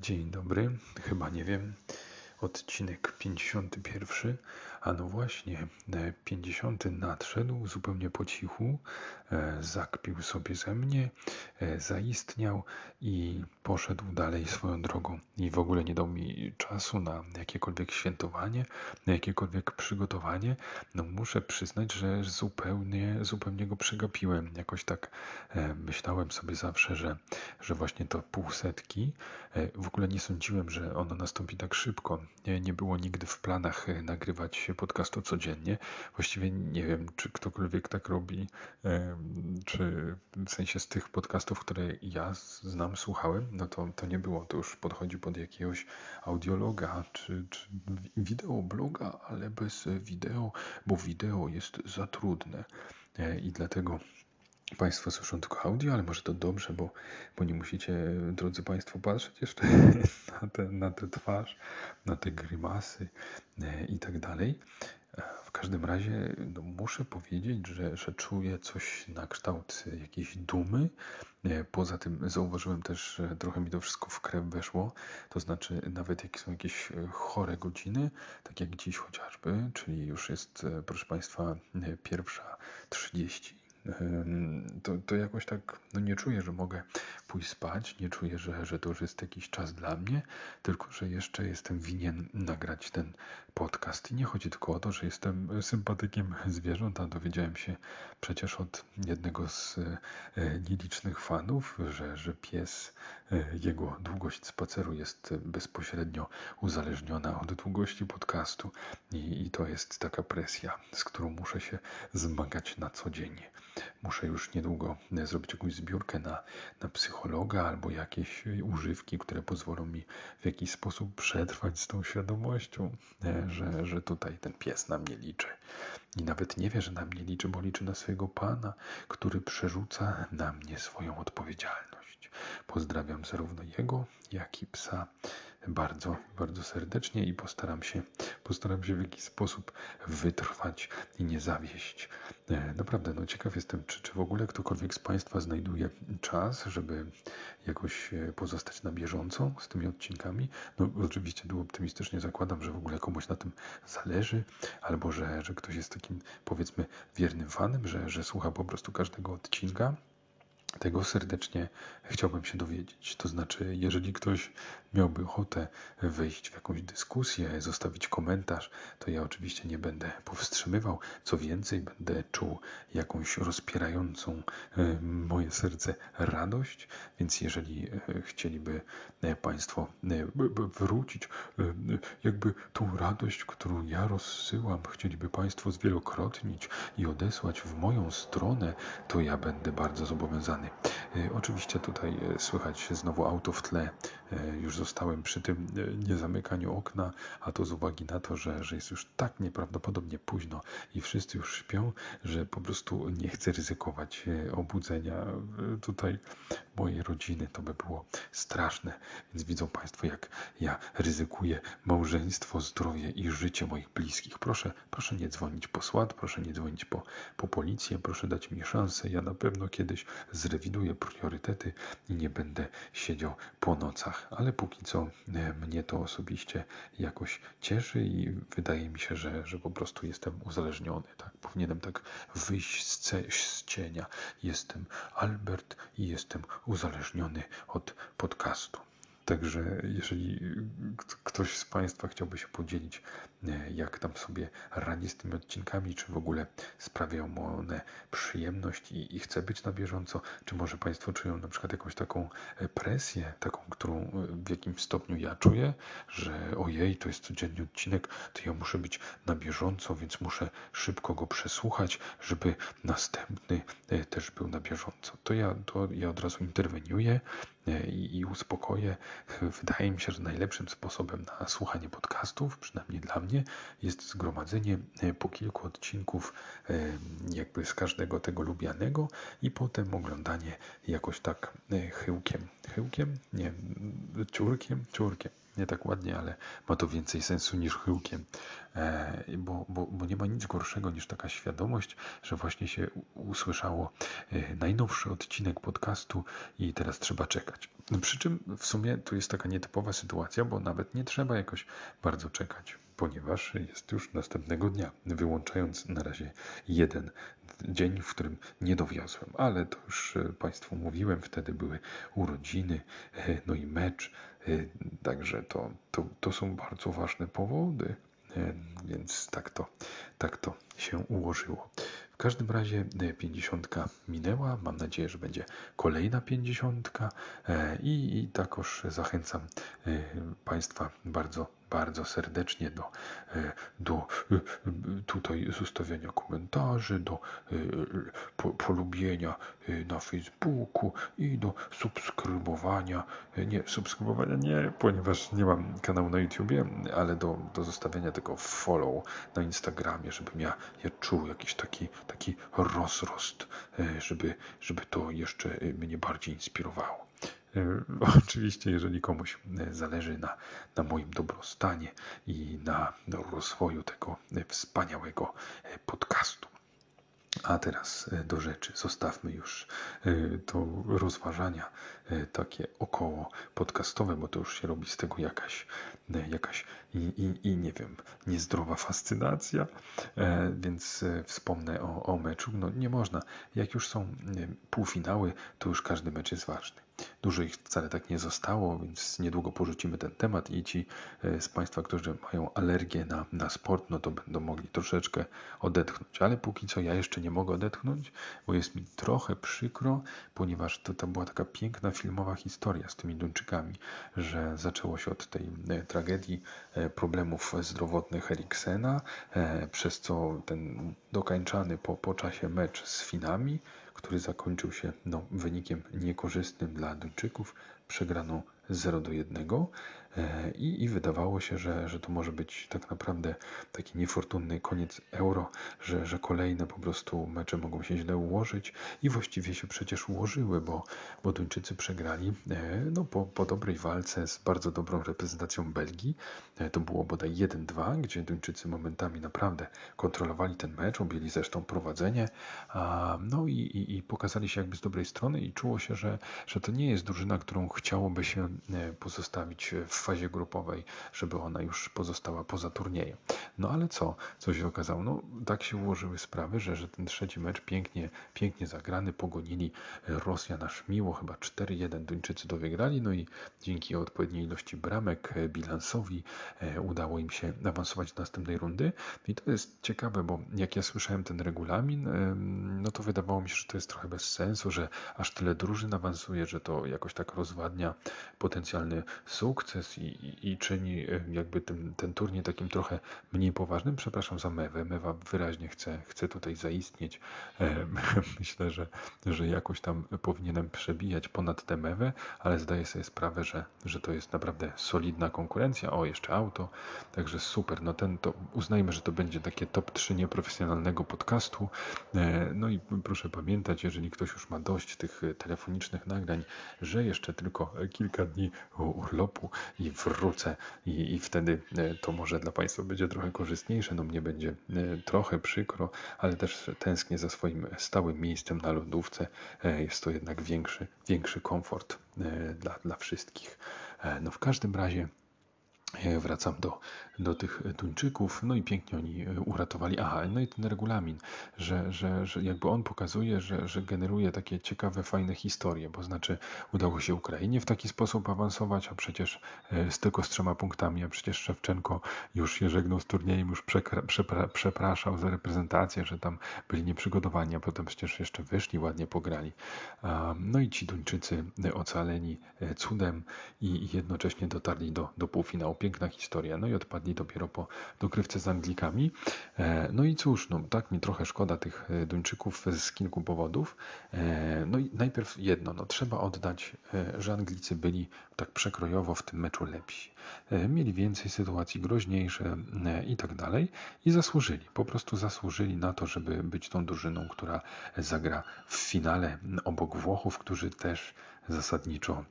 Dzień dobry, chyba nie wiem, odcinek 51, a no właśnie, 50 nadszedł zupełnie po cichu, e, zakpił sobie ze mnie, e, zaistniał i poszedł dalej swoją drogą. I w ogóle nie dał mi czasu na jakiekolwiek świętowanie, na jakiekolwiek przygotowanie. No muszę przyznać, że zupełnie, zupełnie go przegapiłem. Jakoś tak e, myślałem sobie zawsze, że, że właśnie to półsetki, w ogóle nie sądziłem, że ono nastąpi tak szybko. Nie, było nigdy w planach nagrywać podcastu codziennie. Właściwie nie wiem, czy ktokolwiek tak robi, czy w sensie z tych podcastów, które ja znam, słuchałem, no to, to nie było. To już podchodzi pod jakiegoś audiologa, czy, czy wideobloga, ale bez wideo, bo wideo jest za trudne. E, I dlatego Państwo słyszą tylko audio, ale może to dobrze, bo, bo nie musicie, drodzy Państwo, patrzeć jeszcze na, tę na tę twarz, na te grymasy e, i tak dalej. E, w każdym razie no, muszę powiedzieć, że, że czuję coś na kształt jakiejś dumy. E, poza tym zauważyłem też, że trochę mi to wszystko w krew weszło. To znaczy, nawet jak są jakieś chore godziny, tak jak dziś chociażby, czyli już jest, proszę Państwa, pierwsza 30 to, to jakoś tak no nie czuję, że mogę pójść spać, nie czuję, że, że to już jest jakiś czas dla mnie, tylko że jeszcze jestem winien nagrać ten podcast. I nie chodzi tylko o to, że jestem sympatykiem zwierząt, a dowiedziałem się przecież od jednego z e, nielicznych fanów, że, że pies, e, jego długość spaceru jest bezpośrednio uzależniona od długości podcastu i, i to jest taka presja, z którą muszę się zmagać na co dzień. Muszę już niedługo zrobić jakąś zbiórkę na, na psychologa albo jakieś używki, które pozwolą mi w jakiś sposób przetrwać z tą świadomością, e, że, że tutaj ten pies na mnie liczy. I nawet nie wie, że na mnie liczy, bo liczy na swojego pana, który przerzuca na mnie swoją odpowiedzialność. Pozdrawiam zarówno jego, jak i psa bardzo, bardzo serdecznie i postaram się, postaram się w jakiś sposób wytrwać i nie zawieść. E, naprawdę, no ciekaw jestem, czy, czy w ogóle ktokolwiek z Państwa znajduje czas, żeby jakoś e, pozostać na bieżąco z tymi odcinkami. No oczywiście tu optymistycznie zakładam, że w ogóle komuś na tym zależy, albo że, że ktoś jest takim powiedzmy wiernym fanem, że, że słucha po prostu każdego odcinka. Tego serdecznie chciałbym się dowiedzieć. To znaczy, jeżeli ktoś miałby ochotę wejść w jakąś dyskusję, zostawić komentarz, to ja oczywiście nie będę powstrzymywał. Co więcej, będę czuł jakąś rozpierającą e, moje serce radość, więc jeżeli e, chcieliby e, Państwo wrócić jakby tą radość, którą ja rozsyłam, chcieliby Państwo zwielokrotnić i odesłać w moją stronę, to ja będę bardzo zobowiązany. Oczywiście tutaj słychać znowu auto w tle, już zostałem przy tym niezamykaniu okna, a to z uwagi na to, że, że jest już tak nieprawdopodobnie późno i wszyscy już śpią, że po prostu nie chcę ryzykować e, obudzenia e, tutaj mojej rodziny. To by było straszne. Więc widzą Państwo, jak ja ryzykuję małżeństwo, zdrowie i życie moich bliskich. Proszę, proszę nie dzwonić po SWAT, proszę nie dzwonić po, po policję, proszę dać mi szansę. Ja na pewno kiedyś zrewiduję priorytety i nie będę siedział po nocach. Ale póki co e, mnie to osobiście jakoś cieszy i wydaje mi się, że, że po prostu jestem uzależniony. Tak? Powinienem tak wyjść z, z cienia. Jestem Albert i jestem uzależniony od podcastu. Także jeżeli ktoś z Państwa chciałby się podzielić, e, jak tam sobie radzi z tymi odcinkami, czy w ogóle sprawiają mu one przyjemność i, i chce być na bieżąco, czy może Państwo czują na przykład jakąś taką e, presję, taką, którą e, w jakimś stopniu ja czuję, że ojej, to jest codzienny odcinek, to ja muszę być na bieżąco, więc muszę szybko go przesłuchać, żeby następny też był na bieżąco. To ja, to ja od razu interweniuję i, i uspokoję. Wydaje mi się, że najlepszym sposobem na słuchanie podcastów, przynajmniej dla mnie, jest zgromadzenie e, po kilku odcinków e, jakby z każdego tego lubianego i potem oglądanie jakoś tak e, chyłkiem. Chyłkiem? Nie, ciurkiem? Ciurkiem nie tak ładnie, ale ma to więcej sensu niż chyłkiem, e, bo, bo, bo nie ma nic gorszego niż taka świadomość, że właśnie się usłyszało e, najnowszy odcinek podcastu i teraz trzeba czekać. Przy czym w sumie tu jest taka nietypowa sytuacja, bo nawet nie trzeba jakoś bardzo czekać, ponieważ jest już następnego dnia, wyłączając na razie jeden dzień, w którym nie dowiozłem, ale to już e, Państwu mówiłem, wtedy były urodziny, no i mecz, także to, to, to są bardzo ważne powody, więc tak to, tak to się ułożyło. W każdym razie 50 minęła. Mam nadzieję, że będzie kolejna 50 i, i takoż zachęcam Państwa bardzo bardzo serdecznie do, e, do e, tutaj zostawiania komentarzy, do e, polubienia na Facebooku i do subskrybowania. Nie, subskrybowania nie, ponieważ nie mam kanału na YouTubie, ale do, do zostawiania tego follow na Instagramie, żebym ja, ja czuł jakiś taki, taki rozrost, żeby, żeby to jeszcze mnie bardziej inspirowało. E, oczywiście, jeżeli komuś e, zależy na, na moim dobrostanie i na, rozwoju tego e, wspaniałego podcastu. A teraz do rzeczy. Zostawmy już to rozważania takie około podcastowe, bo to już się robi z tego jakaś, jakaś i, i, i nie wiem, niezdrowa fascynacja. Więc wspomnę o, o meczu. No nie można. Jak już są półfinały, to już każdy mecz jest ważny. Dużo ich wcale tak nie zostało, więc niedługo porzucimy ten temat i ci e, z Państwa, którzy mają alergię na, na sport, no to będą mogli troszeczkę odetchnąć. Ale póki co ja jeszcze nie mogę odetchnąć, bo jest mi trochę przykro, ponieważ to, to była taka piękna filmowa historia z tymi Duńczykami, że zaczęło się od tej e, tragedii e, problemów zdrowotnych Eriksena, przez co ten dokańczany po, po czasie mecz z Finami który zakończył się no, wynikiem niekorzystnym dla Duńczyków, przegraną 0 do 1. E, I, I, wydawało się, że, że to może być tak naprawdę taki niefortunny koniec euro, że, że kolejne po prostu mecze mogą się źle ułożyć i właściwie się przecież ułożyły, bo, bo Duńczycy przegrali e, no, po, po dobrej walce z bardzo dobrą reprezentacją Belgii. E, to było bodaj 1-2, gdzie Duńczycy momentami naprawdę kontrolowali ten mecz, objęli zresztą prowadzenie, no i, i, i pokazali się jakby z dobrej strony i czuło się, że, że to nie jest drużyna, którą chciałoby się pozostawić w fazie grupowej, żeby ona już pozostała poza turniejem. No ale co? Co się okazało? No tak się ułożyły sprawy, że, że ten trzeci mecz pięknie, pięknie zagrany, pogonili Rosjan aż miło, chyba 4-1 Duńczycy to wygrali, no i dzięki odpowiedniej ilości bramek e, bilansowi e, udało im się awansować do następnej rundy. I to jest ciekawe, bo jak ja słyszałem ten regulamin, no to wydawało mi się, że to jest trochę bez sensu, że aż tyle drużyn awansuje, że to jakoś tak rozwadnia potencjalny sukces i, i, i czyni e, jakby ten, ten turniej takim trochę mniej poważnym. Przepraszam za Mewę. Mewa wyraźnie chce, chce tutaj zaistnieć. E, myślę, że, że jakoś tam powinienem przebijać ponad tę Mewę, ale zdaję sobie sprawę, że, że to jest naprawdę solidna konkurencja. O, jeszcze auto, także super. No ten to uznajmy, że to będzie takie top 3 nieprofesjonalnego podcastu. E, no i proszę pamiętać, jeżeli ktoś już ma dość tych telefonicznych nagrań, że jeszcze tylko kilka dni urlopu i wrócę i, i wtedy e, to może dla Państwa będzie trochę korzystniejsze. No mnie będzie e, trochę przykro, ale też tęsknię za swoim stałym miejscem na lodówce. E, jest to jednak większy, większy komfort dla, dla wszystkich. No w każdym razie wracam do, do tych Tuńczyków, no i pięknie oni e, uratowali. Aha, no i ten regulamin, że, że, że jakby on pokazuje, że, że generuje takie ciekawe, fajne historie, bo znaczy udało się Ukrainie w taki sposób awansować, a przecież e, z tylko z trzema punktami, a przecież Szewczenko już się żegnał z turniejem, już przekra, przepra, przepraszał za reprezentację, że tam byli nieprzygotowani, a potem przecież jeszcze wyszli, ładnie pograli. No i ci Duńczycy ocaleni e, cudem i jednocześnie dotarli do, do półfinału piękna historia. No i odpadli dopiero po dokrywce z Anglikami. E, no i cóż, no tak mi trochę szkoda tych e, Duńczyków z kilku powodów. E, no i najpierw jedno, no trzeba oddać, że Anglicy byli tak przekrojowo w tym meczu lepsi. Mieli więcej sytuacji groźniejsze i tak dalej i zasłużyli, po prostu zasłużyli na to, żeby być tą drużyną, która zagra w finale obok Włochów, którzy też zasadniczo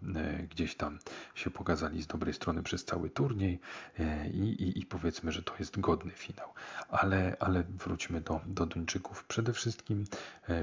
gdzieś tam się pokazali z dobrej strony przez cały turniej i, i, i powiedzmy, że to jest godny finał. Ale, ale wróćmy do, do Duńczyków. Przede wszystkim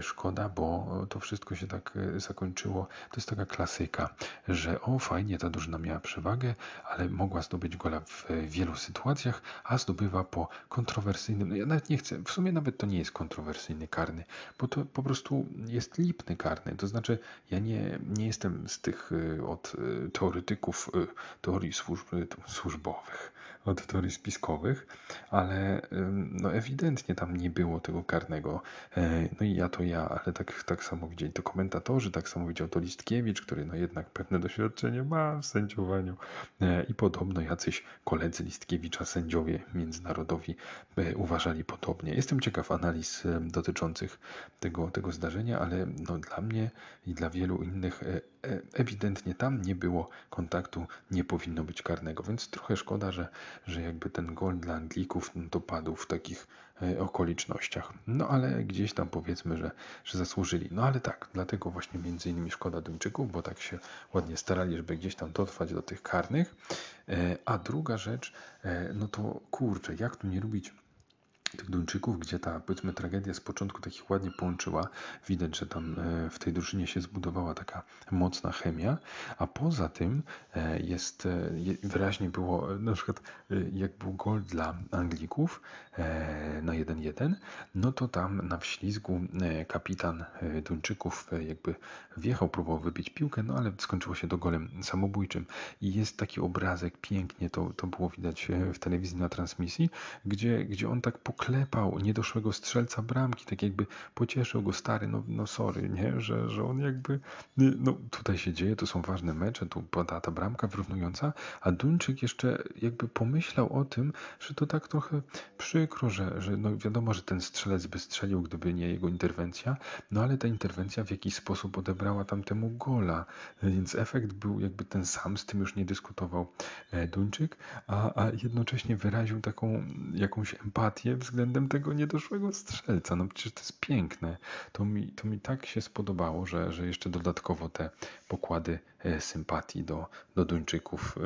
szkoda, bo to wszystko się tak zakończyło. To jest taka klasyka, że o fajnie, ta drużyna miała przewagę, ale mogła zdobyć gola w wielu sytuacjach, a zdobywa po kontrowersyjnym, no ja nawet nie chcę, w sumie nawet to nie jest kontrowersyjny karny, bo to po prostu jest lipny karny, to znaczy ja nie, nie jestem z tych y, od y, teoretyków y, teorii służb, służbowych, od teorii spiskowych, ale no ewidentnie tam nie było tego karnego. E, no i ja to ja, ale tak, tak samo widzieli to komentatorzy, tak samo widział to Listkiewicz, który no jednak pewne doświadczenie ma w sędziowaniu e, i podobno jacyś koledzy Listkiewicza, sędziowie międzynarodowi e, uważali podobnie. Jestem ciekaw analiz dotyczących tego, tego zdarzenia, ale no dla mnie i dla wielu innych ewidentnie tam nie było kontaktu, nie powinno być karnego, więc trochę szkoda, że, że jakby ten gol dla Anglików dopadł w takich e, okolicznościach. No ale gdzieś tam powiedzmy, że, że zasłużyli. No ale tak, dlatego właśnie między innymi szkoda Duńczyków, bo tak się ładnie starali, żeby gdzieś tam dotrwać do tych karnych. E, a druga rzecz, e, no to kurczę, jak tu nie lubić tych Duńczyków, gdzie ta powiedzmy tragedia z początku takich ładnie połączyła. Widać, że tam e, w tej drużynie się zbudowała taka mocna chemia, a poza tym e, jest e, wyraźnie było na przykład jak był gol dla Anglików na 1-1, no to tam na wślizgu kapitan Duńczyków jakby wjechał, próbował wybić piłkę, no ale skończyło się to golem samobójczym i jest taki obrazek, pięknie to, to było widać w telewizji na transmisji, gdzie, gdzie on tak pokazał klepał niedoszłego strzelca bramki, tak jakby pocieszył go stary, no, no sorry, nie? Że, że on jakby, no tutaj się dzieje, to są ważne mecze, tu pada ta bramka wyrównująca, a Duńczyk jeszcze jakby pomyślał o tym, że to tak trochę przykro, że, że no wiadomo, że ten strzelec by strzelił, gdyby nie jego interwencja, no ale ta interwencja w jakiś sposób odebrała tamtemu gola, więc efekt był jakby ten sam, z tym już nie dyskutował e, Duńczyk, a, a jednocześnie wyraził taką jakąś empatię względem tego niedoszłego strzelca. No przecież to jest piękne. To mi, to mi tak się spodobało, że, że jeszcze dodatkowo te pokłady e, sympatii do, do Duńczyków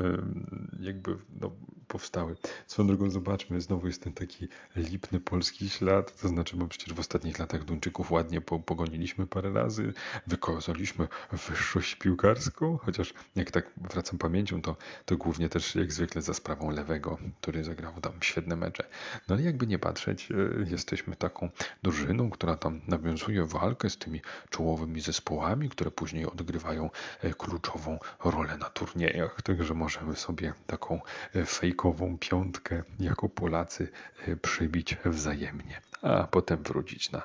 jakby no, powstały. Swoją drogą zobaczmy, znowu jest ten taki lipny polski ślad, to znaczy, bo przecież w ostatnich latach Duńczyków ładnie pogoniliśmy parę razy, wykazaliśmy wyższość piłkarską, chociaż jak tak wracam pamięcią, to, to głównie też jak zwykle za sprawą lewego, który zagrał tam świetne mecze. No ale jakby nie patrzeć, e, jesteśmy taką drużyną, która tam nawiązuje walkę z tymi czołowymi zespołami, które później odgrywają e, kluczową rolę na turniejach. Także możemy sobie taką e, fejkową piątkę jako Polacy przybić wzajemnie, a potem wrócić na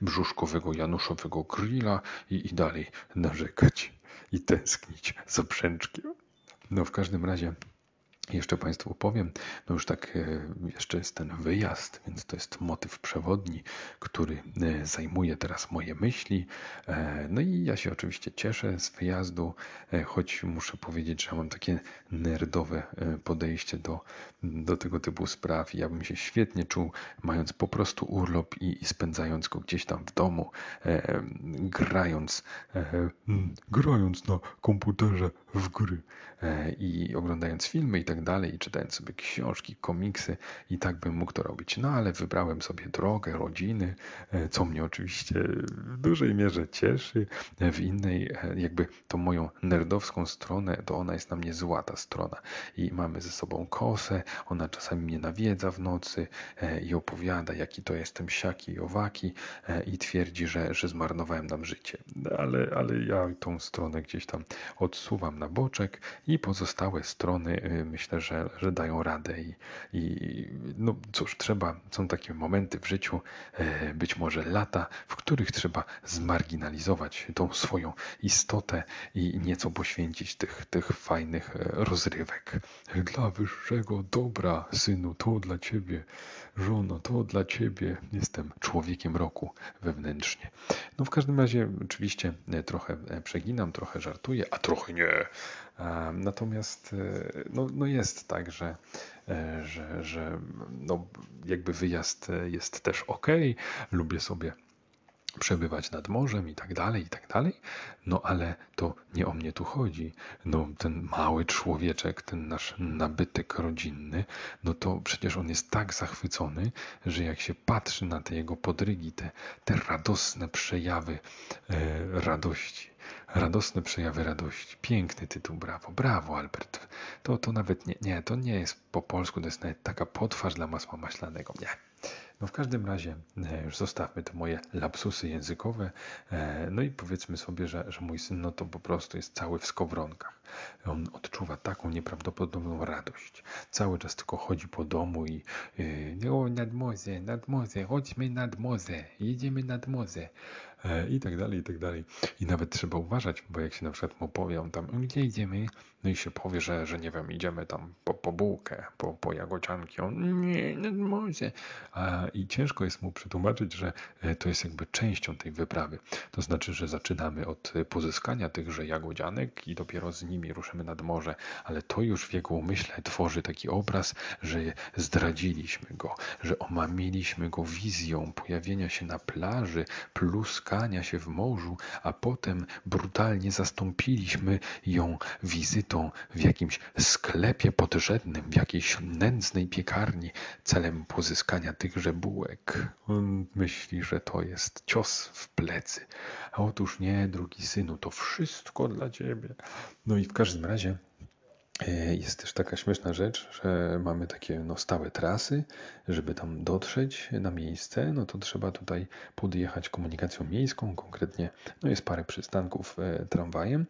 brzuszkowego Januszowego grilla i, i dalej narzekać i tęsknić za brzęczkiem. No w każdym razie jeszcze Państwu opowiem, no już tak e, jeszcze jest ten wyjazd, więc to jest motyw przewodni, który e, zajmuje teraz moje myśli. E, no i ja się oczywiście cieszę z wyjazdu, choć muszę powiedzieć, że mam takie nerdowe podejście do, do tego typu spraw. Ja bym się świetnie czuł, mając po prostu urlop i, i spędzając go gdzieś tam w domu, grając, grając na komputerze w gry i oglądając filmy i tak dalej, czytając sobie książki, komiksy i tak bym mógł to robić. No ale wybrałem sobie drogę rodziny, e, co mnie oczywiście w dużej mierze cieszy. W innej, e, jakby tą moją nerdowską stronę, to ona jest na mnie złata strona. I mamy ze sobą kosę, ona czasami mnie nawiedza w nocy e, i opowiada, jaki to jestem siaki i owaki i twierdzi, że, że zmarnowałem nam życie. Ale, ale ja tą stronę gdzieś tam odsuwam na boczek i pozostałe strony myślę, myślę, że, że dają radę i, i no cóż, trzeba, są takie momenty w życiu, e, być może lata, w których trzeba zmarginalizować tą swoją istotę i nieco poświęcić tych, tych fajnych e, rozrywek. Dla wyższego dobra, synu, to dla ciebie, żono, to dla ciebie. Jestem człowiekiem roku wewnętrznie. No w każdym razie oczywiście e, trochę przeginam, trochę żartuję, a trochę nie. Natomiast no, no jest tak, że, e, że, że no jakby wyjazd jest też ok. Lubię sobie przebywać nad morzem i tak dalej, i tak dalej. No ale to nie o mnie tu chodzi. No ten mały człowieczek, ten nasz nabytek rodzinny, no to przecież on jest tak zachwycony, że jak się patrzy na te jego podrygi, te, te radosne przejawy e, radości, radosne przejawy radości. Piękny tytuł, brawo, brawo Albert. To, to nawet nie, nie, to nie jest po polsku, to jest nawet taka potwarz dla masła maślanego. Nie. No w każdym razie e, już zostawmy te moje lapsusy językowe. E, no i powiedzmy sobie, że, że mój syn no to po prostu jest cały w skowronkach. On odczuwa taką nieprawdopodobną radość. Cały czas tylko chodzi po domu i yy, o nad morze, nad morze, chodźmy nad morze, jedziemy nad morze. E, i tak dalej, i tak dalej. I nawet trzeba uważać, bo jak się na przykład mu powie, tam, gdzie idziemy? No i się powie, że, że nie wiem, idziemy tam po, po bułkę, po, po jagocianki. On, nie, no może. A, I ciężko jest mu przetłumaczyć, że e, to jest jakby częścią tej wyprawy. To znaczy, że zaczynamy od pozyskania tychże jagodzianek i dopiero z nimi ruszymy nad morze, ale to już w jego umyśle tworzy taki obraz, że zdradziliśmy go, że omamiliśmy go wizją pojawienia się na plaży, plus spotkania się w morzu, a potem brutalnie zastąpiliśmy ją wizytą w jakimś sklepie podrzędnym, w jakiejś nędznej piekarni celem pozyskania tychże bułek. On myśli, że to jest cios w plecy. A otóż nie, drugi synu, to wszystko dla ciebie. No i w każdym razie jest też taka śmieszna rzecz, że mamy takie no, stałe trasy. Żeby tam dotrzeć na miejsce, no to trzeba tutaj podjechać komunikacją miejską. Konkretnie no jest parę przystanków e, tramwajem.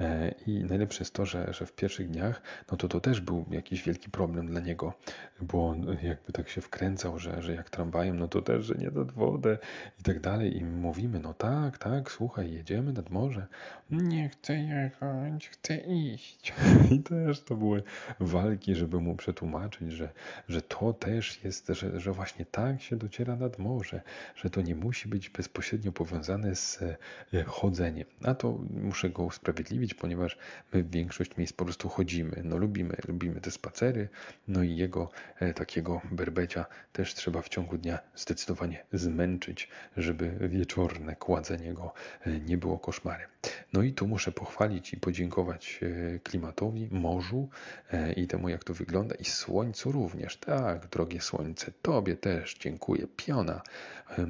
E, I najlepsze jest to, że, że w pierwszych dniach no to to też był jakiś wielki problem dla niego, bo on jakby tak się wkręcał, że, że jak tramwajem, no to też, że nie nad wodę i tak dalej. I mówimy, no tak, tak, słuchaj, jedziemy nad morze. Nie chcę jechać, chcę iść. I też też to były walki, żeby mu przetłumaczyć, że, że to też jest, że, że właśnie tak się dociera nad morze, że to nie musi być bezpośrednio powiązane z e, chodzeniem. A to muszę go usprawiedliwić, ponieważ my w większość miejsc po prostu chodzimy. No lubimy, lubimy te spacery, no i jego e, takiego berbecia też trzeba w ciągu dnia zdecydowanie zmęczyć, żeby wieczorne kładzenie go e, nie było koszmarem. No i tu muszę pochwalić i podziękować klimatowi, morzu, morzu e, i temu, jak to wygląda, i słońcu również. Tak, drogie słońce, tobie też dziękuję. Piona.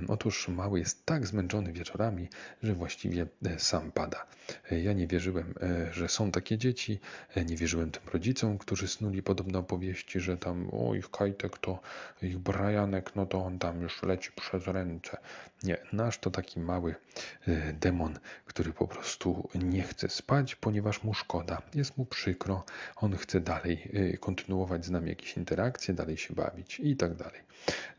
Otóż mały jest tak zmęczony wieczorami, że właściwie e, sam pada. E, ja nie wierzyłem, że są takie dzieci, nie wierzyłem tym rodzicom, którzy snuli podobne opowieści, że tam, o ich Kajtek to, ich Brianek, no to on tam już leci przez ręce. Nie, nasz to taki mały demon, który po prostu nie chce spać, ponieważ mu szkoda. Jest mu przykro, on chce dalej y, kontynuować z nami jakieś interakcje, dalej się bawić i tak dalej.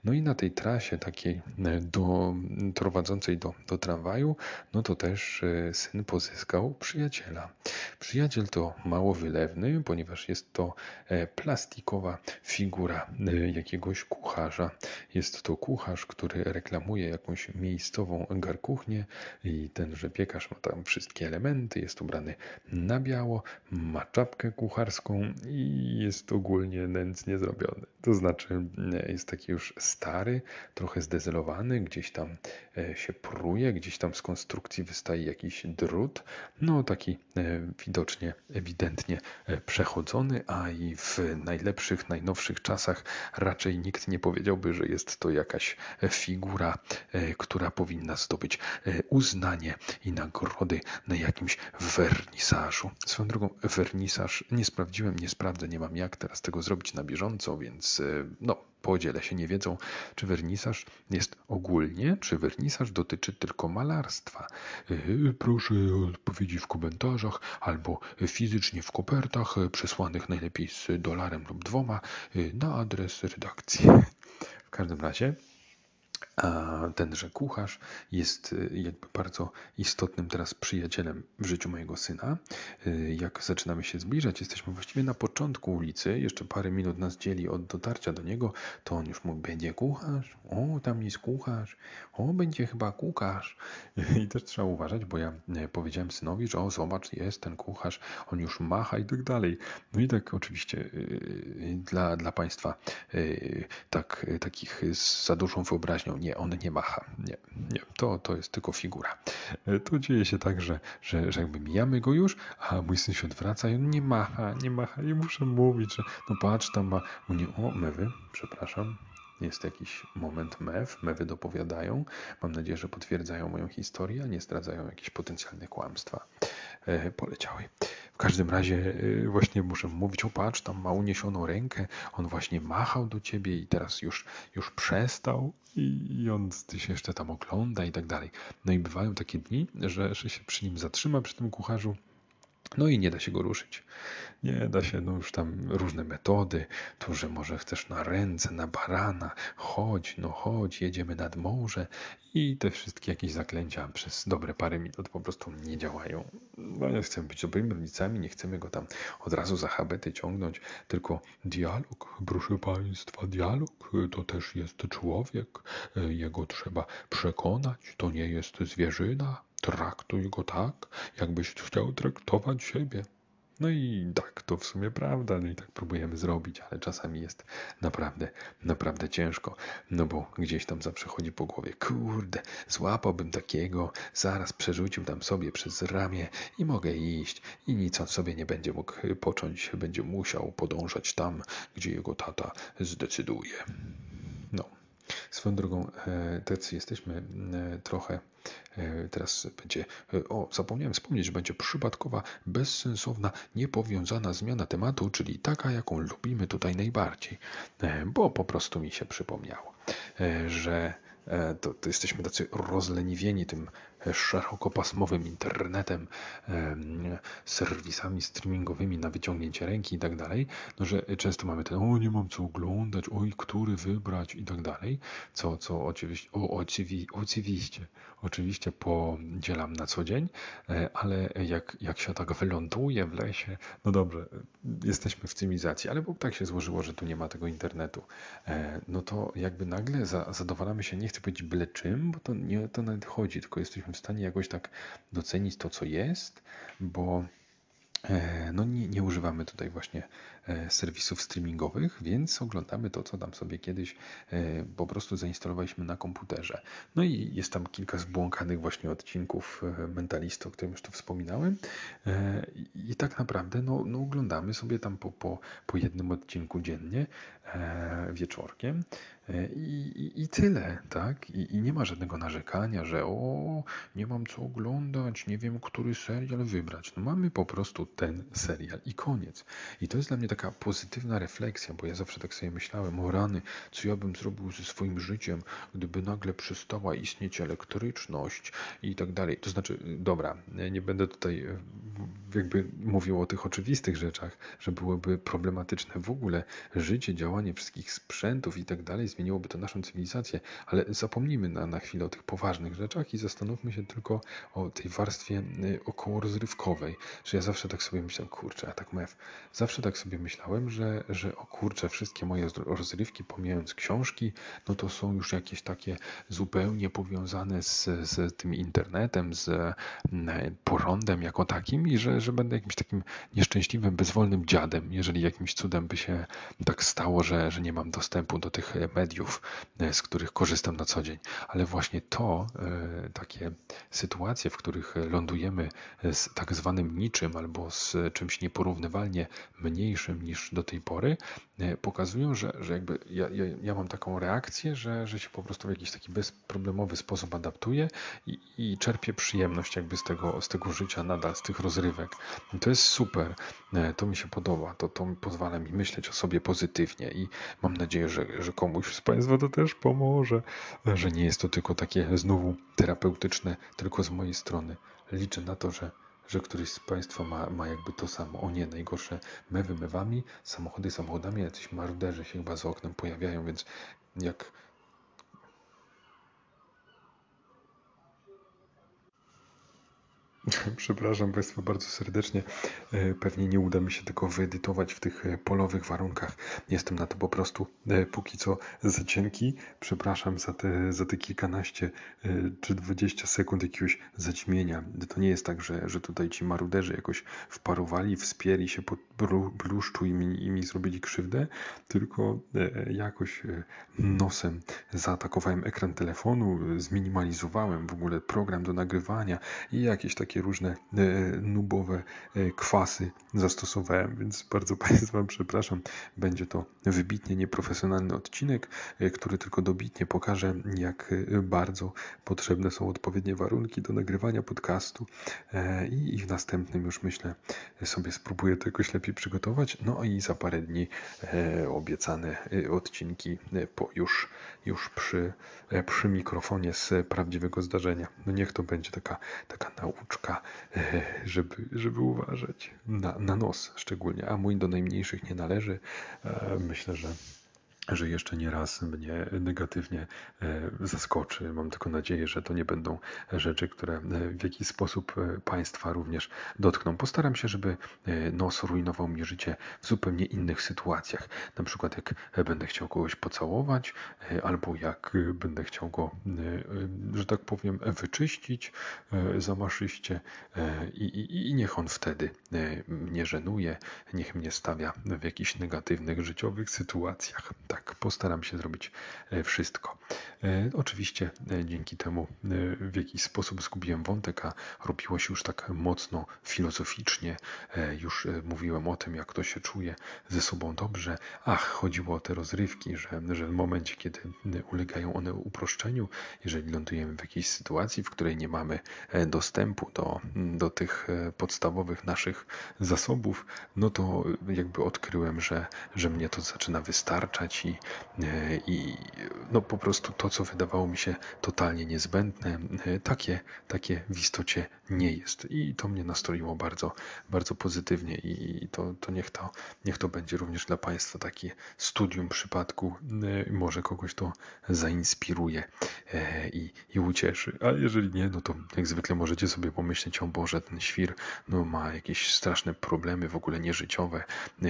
No i na tej trasie takiej y, do, prowadzącej do, do tramwaju, no to też y, syn pozyskał przyjaciela. Przyjaciel to mało wylewny, ponieważ jest to e, plastikowa figura jakiegoś kucharza. Jest to kucharz, który reklamuje jakąś miejscową garkuchnię i tenże piekarz ma tam wszystkie elementy, jest ubrany na biało, ma czapkę kucharską, kucharską i jest ogólnie nędznie zrobiony. To znaczy e, jest taki już stary, trochę zdezelowany, gdzieś tam e, się pruje, gdzieś tam z konstrukcji wystaje jakiś drut, no taki e, widocznie, ewidentnie przechodzony, a i w najlepszych, najnowszych czasach raczej nikt nie powiedziałby, że jest to jakaś figura, która powinna zdobyć uznanie i nagrody na jakimś wernisażu. Swoją drogą, wernisaż nie sprawdziłem, nie sprawdzę, nie mam jak teraz tego zrobić na bieżąco, więc e, no, podzielę się nie wiedzą, czy wernisaż jest ogólnie, czy wernisaż dotyczy tylko malarstwa. E, proszę odpowiedzi w komentarzach albo fizycznie w kopertach przesłanych najlepiej z dolarem lub dwoma e, na adres redakcji. W każdym razie a tenże kucharz jest y, jakby bardzo istotnym teraz przyjacielem w życiu mojego syna. Y, jak zaczynamy się zbliżać, jesteśmy właściwie na początku ulicy, jeszcze parę minut nas dzieli od dotarcia do niego, to on już mówi, będzie kucharz, o tam jest kucharz, o będzie chyba kucharz. I też trzeba uważać, bo ja e, powiedziałem synowi, że o zobacz, jest ten kucharz, on już macha i tak dalej. No i tak oczywiście y, dla, dla Państwa tak, takich z za dużą wyobraźnią nie, on nie macha. Nie, nie, to, to jest tylko figura. E, to dzieje się tak, że, że, że jakby mijamy go już, a mój syn się odwraca i on nie macha, nie macha i muszę mówić, że no patrz, tam ma, nie, o, mewy, przepraszam, jest jakiś moment mew, mewy dopowiadają. Mam nadzieję, że potwierdzają moją historię, a nie zdradzają jakieś potencjalne kłamstwa. E, poleciały. W każdym razie e, właśnie muszę mówić, o patrz, tam ma uniesioną rękę, on właśnie machał do ciebie i teraz już, już przestał i, i on ty się jeszcze tam ogląda i tak dalej. No i bywają takie dni, że, że się przy nim zatrzyma, przy tym kucharzu no i nie da się go ruszyć. Nie da się, no już tam różne metody, to, że może chcesz na ręce, na barana, chodź, no chodź, jedziemy nad morze. I te wszystkie jakieś zaklęcia przez dobre parę minut po prostu nie działają. No nie chcemy być dobrymi rodzicami, nie chcemy go tam od razu za habety ciągnąć, tylko dialog, proszę Państwa, dialog to też jest człowiek, jego trzeba przekonać, to nie jest zwierzyna, Traktuj go tak, jakbyś chciał traktować siebie. No i tak, to w sumie prawda, no i tak próbujemy zrobić, ale czasami jest naprawdę, naprawdę ciężko, no bo gdzieś tam zawsze chodzi po głowie, kurde, złapałbym takiego, zaraz przerzucił tam sobie przez ramię i mogę iść i nic on sobie nie będzie mógł począć, będzie musiał podążać tam, gdzie jego tata zdecyduje. Swoją drogą, e, tacy jesteśmy e, trochę E, teraz będzie, o, zapomniałem wspomnieć, że będzie przypadkowa, bezsensowna, niepowiązana zmiana tematu, czyli taka, jaką lubimy tutaj najbardziej, bo po prostu mi się przypomniało, że to, to jesteśmy tacy rozleniwieni tym szerokopasmowym internetem, serwisami streamingowymi na wyciągnięcie ręki i tak dalej, no że często mamy ten, o nie mam co oglądać, oj, który wybrać? i tak dalej, co, co oczywiście, o, oczywi, oczywiście, oczywiście podzielam na co dzień, e, ale jak, jak się tak wyląduje w lesie, no dobrze, jesteśmy w cywilizacji, ale bo tak się złożyło, że tu nie ma tego internetu, e, no to jakby nagle zadowalamy się, nie chcę powiedzieć byle czym, bo to nie to nawet chodzi, tylko jesteśmy w stanie jakoś tak docenić to, co jest, bo e, no nie, nie używamy tutaj właśnie E, serwisów streamingowych, więc oglądamy to, co tam sobie kiedyś e, po prostu zainstalowaliśmy na komputerze. No i jest tam kilka zbłąkanych właśnie odcinków Mentalisto, o którym już tu wspominałem. I tak naprawdę no, no oglądamy sobie tam po, po, po jednym odcinku dziennie wieczorkiem. I, i, I, tyle, tak? I, I, nie ma żadnego narzekania, że o, nie mam co oglądać, nie wiem, który serial wybrać. No mamy po prostu ten serial i koniec. I to jest dla mnie taka pozytywna refleksja, bo ja zawsze tak sobie myślałem, o rany, co ja bym zrobił ze swoim życiem, gdyby nagle przestała istnieć elektryczność i tak dalej. To znaczy, dobra, nie będę tutaj e, jakby mówił o tych oczywistych rzeczach, że byłoby problematyczne w ogóle życie, działanie wszystkich sprzętów i tak dalej, zmieniłoby to naszą cywilizację, ale zapomnijmy na, na chwilę o tych poważnych rzeczach i zastanówmy się tylko o tej warstwie e, około rozrywkowej, że ja zawsze tak sobie myślałem, kurczę, a tak mew, zawsze tak sobie myślałem, że, że o kurczę, wszystkie moje rozrywki, pomijając książki, no to są już jakieś takie zupełnie powiązane z, z tym internetem, z mm, porządem jako takim i że, że będę jakimś takim nieszczęśliwym, bezwolnym dziadem, jeżeli jakimś cudem by się tak stało, że, że nie mam dostępu do tych mediów, e, z których korzystam na co dzień. Ale właśnie to, e, takie sytuacje, w których lądujemy z tak zwanym niczym albo z czymś nieporównywalnie mniejszym, niż do tej pory, e, pokazują, że, że jakby ja, ja, ja mam taką reakcję, że, że się po prostu w jakiś taki bezproblemowy sposób adaptuję i, i czerpię przyjemność jakby z tego, z tego życia nadal, z tych rozrywek. I to jest super, e, to mi się podoba, to, to pozwala mi myśleć o sobie pozytywnie i mam nadzieję, że, że komuś z Państwa to też pomoże, że nie jest to tylko takie znowu terapeutyczne, tylko z mojej strony. Liczę na to, że że któryś z Państwa ma, ma jakby to samo. O nie, najgorsze mewy mewami, samochody samochodami, jacyś maruderzy się chyba za oknem pojawiają, więc jak Przepraszam Państwa bardzo serdecznie. E, pewnie nie uda mi się tego wyedytować w tych e, polowych warunkach. Jestem na to po prostu e, póki co za cienki. Przepraszam za te, za te kilkanaście czy dwadzieścia sekund jakiegoś zaćmienia. To nie jest tak, że, że tutaj ci maruderzy jakoś wparowali, wspięli się pod bluszczu i mi, i mi zrobili krzywdę, tylko jakoś nosem zaatakowałem ekran telefonu, zminimalizowałem w ogóle program do nagrywania i jakieś takie różne e, nubowe e, kwasy zastosowałem, więc bardzo Państwa przepraszam. Będzie to wybitnie nieprofesjonalny odcinek, e, który tylko dobitnie pokaże, jak bardzo potrzebne są odpowiednie warunki do nagrywania podcastu i w następnym już myślę sobie spróbuję to jakoś lepiej przygotować. No i za parę dni obiecane odcinki po już, już przy, przy mikrofonie z prawdziwego zdarzenia. No niech to będzie taka, taka nauczka, e, żeby, żeby uważać na, na nos szczególnie, a mój do najmniejszych nie należy. E, myślę, że że jeszcze nie raz mnie negatywnie e, zaskoczy. Mam tylko nadzieję, że to nie będą rzeczy, które e, w jakiś sposób e, Państwa również dotkną. Postaram się, żeby nos rujnował mi życie w zupełnie innych sytuacjach. Na przykład jak będę chciał kogoś pocałować, albo jak będę chciał go, że tak powiem, wyczyścić zamaszyście i, i, i niech on wtedy mnie żenuje, niech mnie stawia w jakichś negatywnych życiowych sytuacjach tak, postaram się zrobić e, wszystko. E, oczywiście e, dzięki temu w jakiś sposób zgubiłem wątek, a robiło się już tak mocno filozoficznie. Już mówiłem o tym, jak to się czuje ze sobą dobrze. Ach, chodziło o te rozrywki, że, że w momencie, kiedy ulegają one uproszczeniu, jeżeli lądujemy w jakiejś sytuacji, w której nie mamy dostępu do, do tych podstawowych naszych zasobów, no to jakby odkryłem, że, że mnie to zaczyna wystarczać i, e, i no po prostu to, co wydawało mi się totalnie niezbędne, e, takie, takie w istocie nie jest. I to mnie nastroiło bardzo, bardzo pozytywnie i to, to, niech, to niech to będzie również dla Państwa takie studium przypadku. E, może kogoś to zainspiruje i, i ucieszy. A jeżeli nie, no to jak zwykle możecie sobie pomyśleć, o Boże, ten świr no, ma jakieś straszne problemy w ogóle nieżyciowe.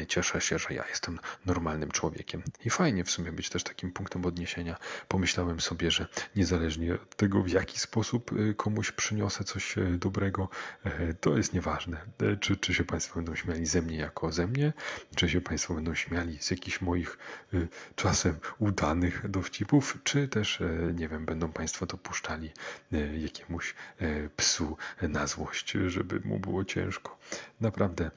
Cieszę się, że ja jestem normalnym człowiekiem. I fajnie fajnie w sumie być też takim punktem odniesienia. Pomyślałem sobie, że niezależnie od tego, w jaki sposób y, komuś przyniosę coś y, dobrego, y, to jest nieważne. Czy, czy się Państwo będą śmiali ze mnie jako ze mnie, czy się Państwo będą śmiali z jakichś moich czasem udanych dowcipów, czy też, nie wiem, będą Państwo dopuszczali jakiemuś psu na złość, żeby mu było ciężko. Naprawdę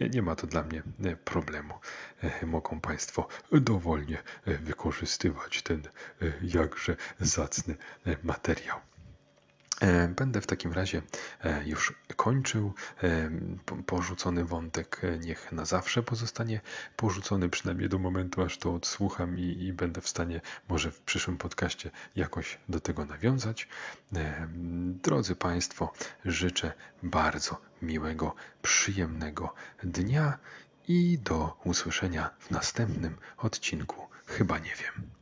nie, nie ma to dla mnie problemu. Mogą Państwo dowolnie dowolnie e, wykorzystywać ten e, jakże zacny e, materiał. Będę w takim razie już kończył. Porzucony wątek niech na zawsze pozostanie porzucony, przynajmniej do momentu, aż to odsłucham i, i, będę w stanie może w przyszłym podcaście jakoś do tego nawiązać. Drodzy Państwo, życzę bardzo miłego, przyjemnego dnia i do usłyszenia w następnym odcinku. Chyba nie wiem.